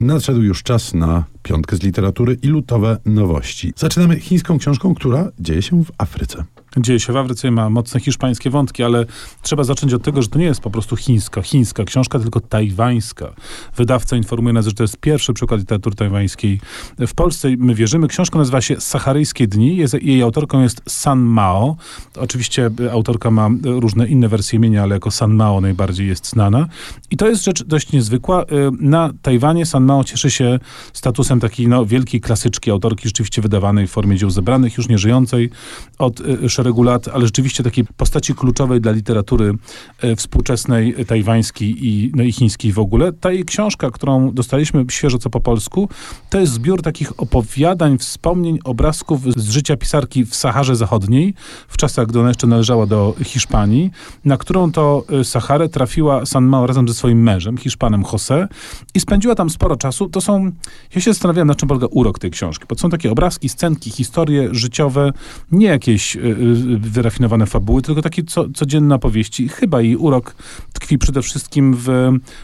Nadszedł już czas na piątkę z literatury i lutowe nowości. Zaczynamy chińską książką, która dzieje się w Afryce. Dzieje się w Afryce ma mocne hiszpańskie wątki, ale trzeba zacząć od tego, że to nie jest po prostu chińska, chińska książka, tylko tajwańska. Wydawca informuje nas, że to jest pierwszy przykład literatury tajwańskiej w Polsce. My wierzymy. Książka nazywa się Saharyjskie Dni. jej autorką jest San Mao. Oczywiście autorka ma różne inne wersje imienia, ale jako San Mao najbardziej jest znana. I to jest rzecz dość niezwykła. Na Tajwanie San Mao cieszy się statusem takiej no, wielkiej klasyczki autorki, rzeczywiście wydawanej w formie dzieł zebranych, już nie żyjącej od szeregu lat, ale rzeczywiście takiej postaci kluczowej dla literatury e, współczesnej, tajwańskiej i, no i chińskiej w ogóle. Ta jej książka, którą dostaliśmy świeżo co po polsku, to jest zbiór takich opowiadań, wspomnień, obrazków z życia pisarki w Saharze Zachodniej, w czasach, gdy ona jeszcze należała do Hiszpanii, na którą to e, Saharę trafiła San Mao razem ze swoim mężem, Hiszpanem José i spędziła tam sporo czasu. To są, ja się zastanawiałem, na czym polega urok tej książki, bo to są takie obrazki, scenki, historie życiowe, nie jakieś e, wyrafinowane fabuły, tylko takie co, codzienne opowieści. Chyba jej urok tkwi przede wszystkim w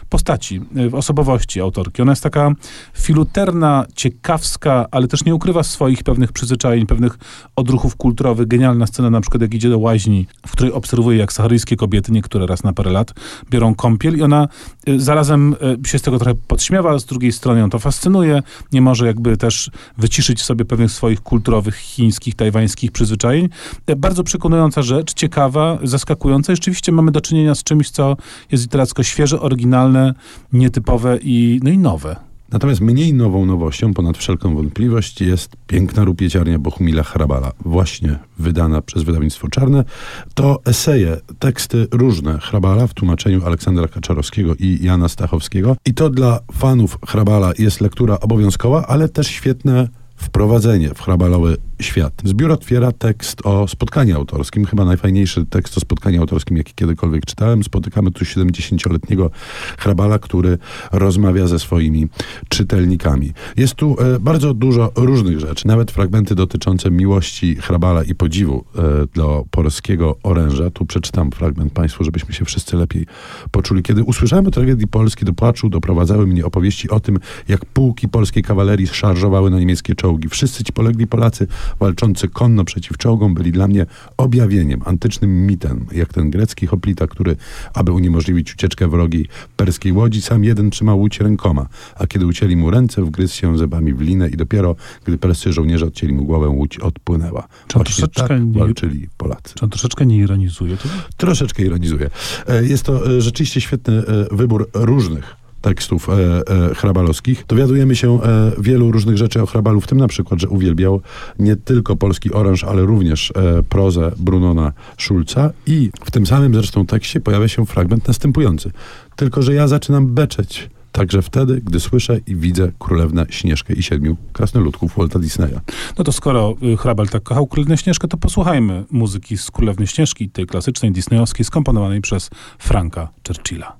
postaci, w osobowości autorki. Ona jest taka filuterna, ciekawska, ale też nie ukrywa swoich pewnych przyzwyczajeń, pewnych odruchów kulturowych. Genialna scena na przykład, jak idzie do łaźni, w której obserwuje, jak saharyjskie kobiety, niektóre raz na parę lat, biorą kąpiel i ona y, zarazem y, się z tego trochę podśmiewa, z drugiej strony ją to fascynuje, nie może jakby też wyciszyć sobie pewnych swoich kulturowych, chińskich, tajwańskich przyzwyczajeń. Bardzo przekonująca rzecz, ciekawa, zaskakująca. Rzeczywiście mamy do czynienia z czymś, co jest literacko świeże, oryginalne, nietypowe i, no i nowe. Natomiast mniej nową nowością, ponad wszelką wątpliwość, jest piękna rupieciarnia Bohumila Hrabala, właśnie wydana przez wydawnictwo Czarne. To eseje, teksty różne Hrabala w tłumaczeniu Aleksandra Kaczarowskiego i Jana Stachowskiego. I to dla fanów Hrabala jest lektura obowiązkowa, ale też świetne wprowadzenie w hrabalowy świat. Zbiór otwiera tekst o spotkaniu autorskim, chyba najfajniejszy tekst o spotkaniu autorskim, jaki kiedykolwiek czytałem. Spotykamy tu 70-letniego hrabala, który rozmawia ze swoimi czytelnikami. Jest tu e, bardzo dużo różnych rzeczy, nawet fragmenty dotyczące miłości hrabala i podziwu e, do polskiego oręża. Tu przeczytam fragment Państwu, żebyśmy się wszyscy lepiej poczuli. Kiedy usłyszałem o tragedii Polski, do płaczu doprowadzały mnie opowieści o tym, jak pułki polskiej kawalerii szarżowały na niemieckie czołgi. Wszyscy ci polegli Polacy walczący konno przeciw czołgom byli dla mnie objawieniem, antycznym mitem, jak ten grecki hoplita, który, aby uniemożliwić ucieczkę wrogiej perskiej łodzi, sam jeden trzymał łódź rękoma, a kiedy ucięli mu ręce, wgryzł się zębami w linę i dopiero, gdy perscy żołnierze odcięli mu głowę, łódź odpłynęła. Czy troszeczkę tak nie, walczyli Polacy. Czy on troszeczkę nie ironizuje? To? Troszeczkę ironizuje. E, jest to e, rzeczywiście świetny e, wybór różnych tekstów e, e, hrabalowskich, dowiadujemy się e, wielu różnych rzeczy o hrabalu, w tym na przykład, że uwielbiał nie tylko polski oręż, ale również e, prozę Brunona Schulza i w tym samym zresztą tekście pojawia się fragment następujący. Tylko, że ja zaczynam beczeć. Także wtedy, gdy słyszę i widzę Królewnę Śnieżkę i siedmiu krasnoludków Walta Disneya. No to skoro y, Hrabal tak kochał Królewnę Śnieżkę, to posłuchajmy muzyki z Królewny Śnieżki, tej klasycznej disneyowskiej, skomponowanej przez Franka Churchilla.